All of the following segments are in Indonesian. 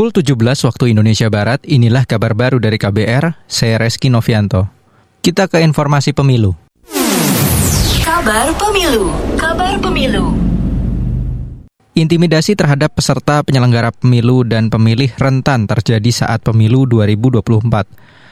Pukul 17 waktu Indonesia Barat, inilah kabar baru dari KBR, saya Reski Novianto. Kita ke informasi pemilu. Kabar Pemilu, Kabar Pemilu. Intimidasi terhadap peserta penyelenggara pemilu dan pemilih rentan terjadi saat pemilu 2024.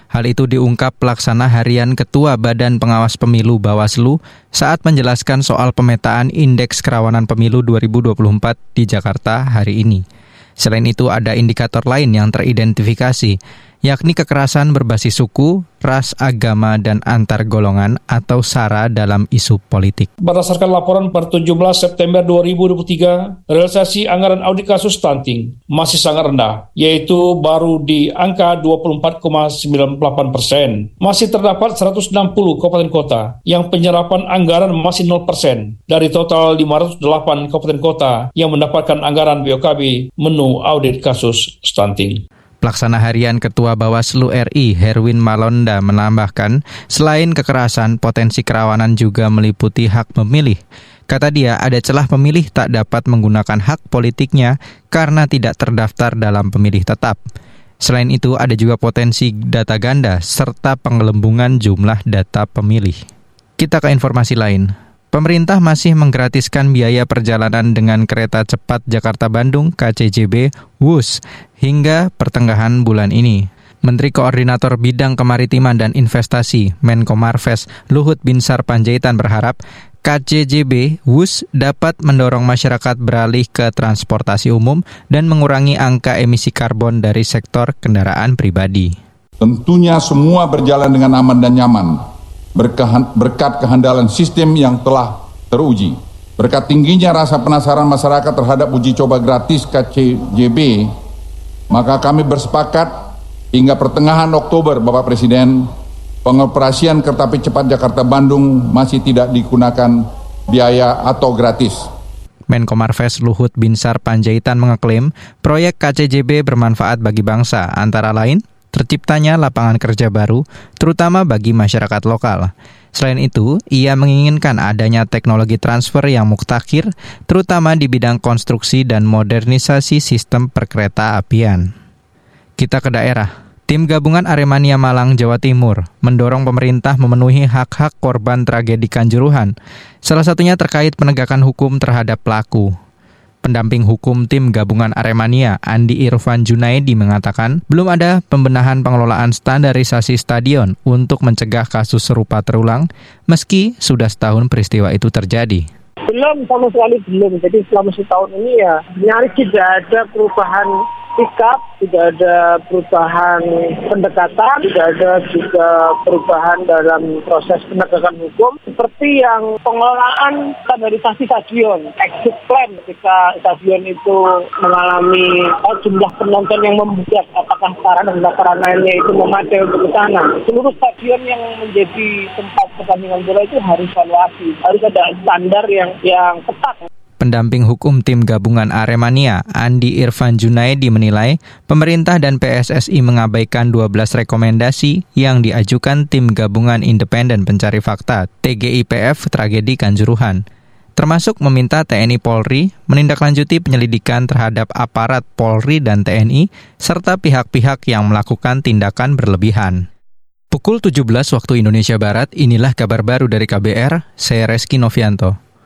Hal itu diungkap pelaksana harian Ketua Badan Pengawas Pemilu Bawaslu saat menjelaskan soal pemetaan Indeks Kerawanan Pemilu 2024 di Jakarta hari ini. Selain itu, ada indikator lain yang teridentifikasi, yakni kekerasan berbasis suku, ras, agama, dan antar golongan atau SARA dalam isu politik. Berdasarkan laporan per 17 September 2023, realisasi anggaran audit kasus stunting masih sangat rendah, yaitu baru di angka 24,98 persen. Masih terdapat 160 kabupaten kota yang penyerapan anggaran masih 0 persen dari total 508 kabupaten kota yang mendapatkan anggaran BOKB menu audit kasus stunting. Pelaksana harian Ketua Bawaslu RI Herwin Malonda menambahkan, selain kekerasan, potensi kerawanan juga meliputi hak memilih. Kata dia, ada celah pemilih tak dapat menggunakan hak politiknya karena tidak terdaftar dalam pemilih tetap. Selain itu, ada juga potensi data ganda serta pengelembungan jumlah data pemilih. Kita ke informasi lain. Pemerintah masih menggratiskan biaya perjalanan dengan kereta cepat Jakarta-Bandung KCJB WUS hingga pertengahan bulan ini. Menteri Koordinator Bidang Kemaritiman dan Investasi Menko Marves Luhut Binsar Panjaitan berharap KCJB WUS dapat mendorong masyarakat beralih ke transportasi umum dan mengurangi angka emisi karbon dari sektor kendaraan pribadi. Tentunya semua berjalan dengan aman dan nyaman, berkat kehandalan sistem yang telah teruji. Berkat tingginya rasa penasaran masyarakat terhadap uji coba gratis KCJB, maka kami bersepakat hingga pertengahan Oktober Bapak Presiden, pengoperasian kereta api cepat Jakarta-Bandung masih tidak digunakan biaya atau gratis. Menko Marves Luhut Binsar Panjaitan mengeklaim proyek KCJB bermanfaat bagi bangsa, antara lain terciptanya lapangan kerja baru, terutama bagi masyarakat lokal. Selain itu, ia menginginkan adanya teknologi transfer yang muktakhir, terutama di bidang konstruksi dan modernisasi sistem perkereta apian. Kita ke daerah. Tim gabungan Aremania Malang, Jawa Timur mendorong pemerintah memenuhi hak-hak korban tragedi Kanjuruhan, salah satunya terkait penegakan hukum terhadap pelaku. Pendamping hukum tim gabungan Aremania, Andi Irfan Junaidi mengatakan, belum ada pembenahan pengelolaan standarisasi stadion untuk mencegah kasus serupa terulang, meski sudah setahun peristiwa itu terjadi. Belum, sama sekali belum. Jadi selama setahun ini ya nyaris tidak ada perubahan sikap, tidak ada perubahan pendekatan, tidak ada juga perubahan dalam proses penegakan hukum seperti yang pengelolaan standarisasi stadion, exit plan ketika stadion itu mengalami oh, jumlah penonton yang membuat apakah sarana dan lainnya itu memadai untuk ke sana. Seluruh stadion yang menjadi tempat pertandingan bola itu harus evaluasi, harus ada standar yang yang ketat. Pendamping hukum tim gabungan Aremania, Andi Irfan Junaidi menilai pemerintah dan PSSI mengabaikan 12 rekomendasi yang diajukan tim gabungan independen pencari fakta TGIPF tragedi Kanjuruhan termasuk meminta TNI Polri menindaklanjuti penyelidikan terhadap aparat Polri dan TNI serta pihak-pihak yang melakukan tindakan berlebihan. Pukul 17 waktu Indonesia Barat, inilah kabar baru dari KBR, saya Reski Novianto.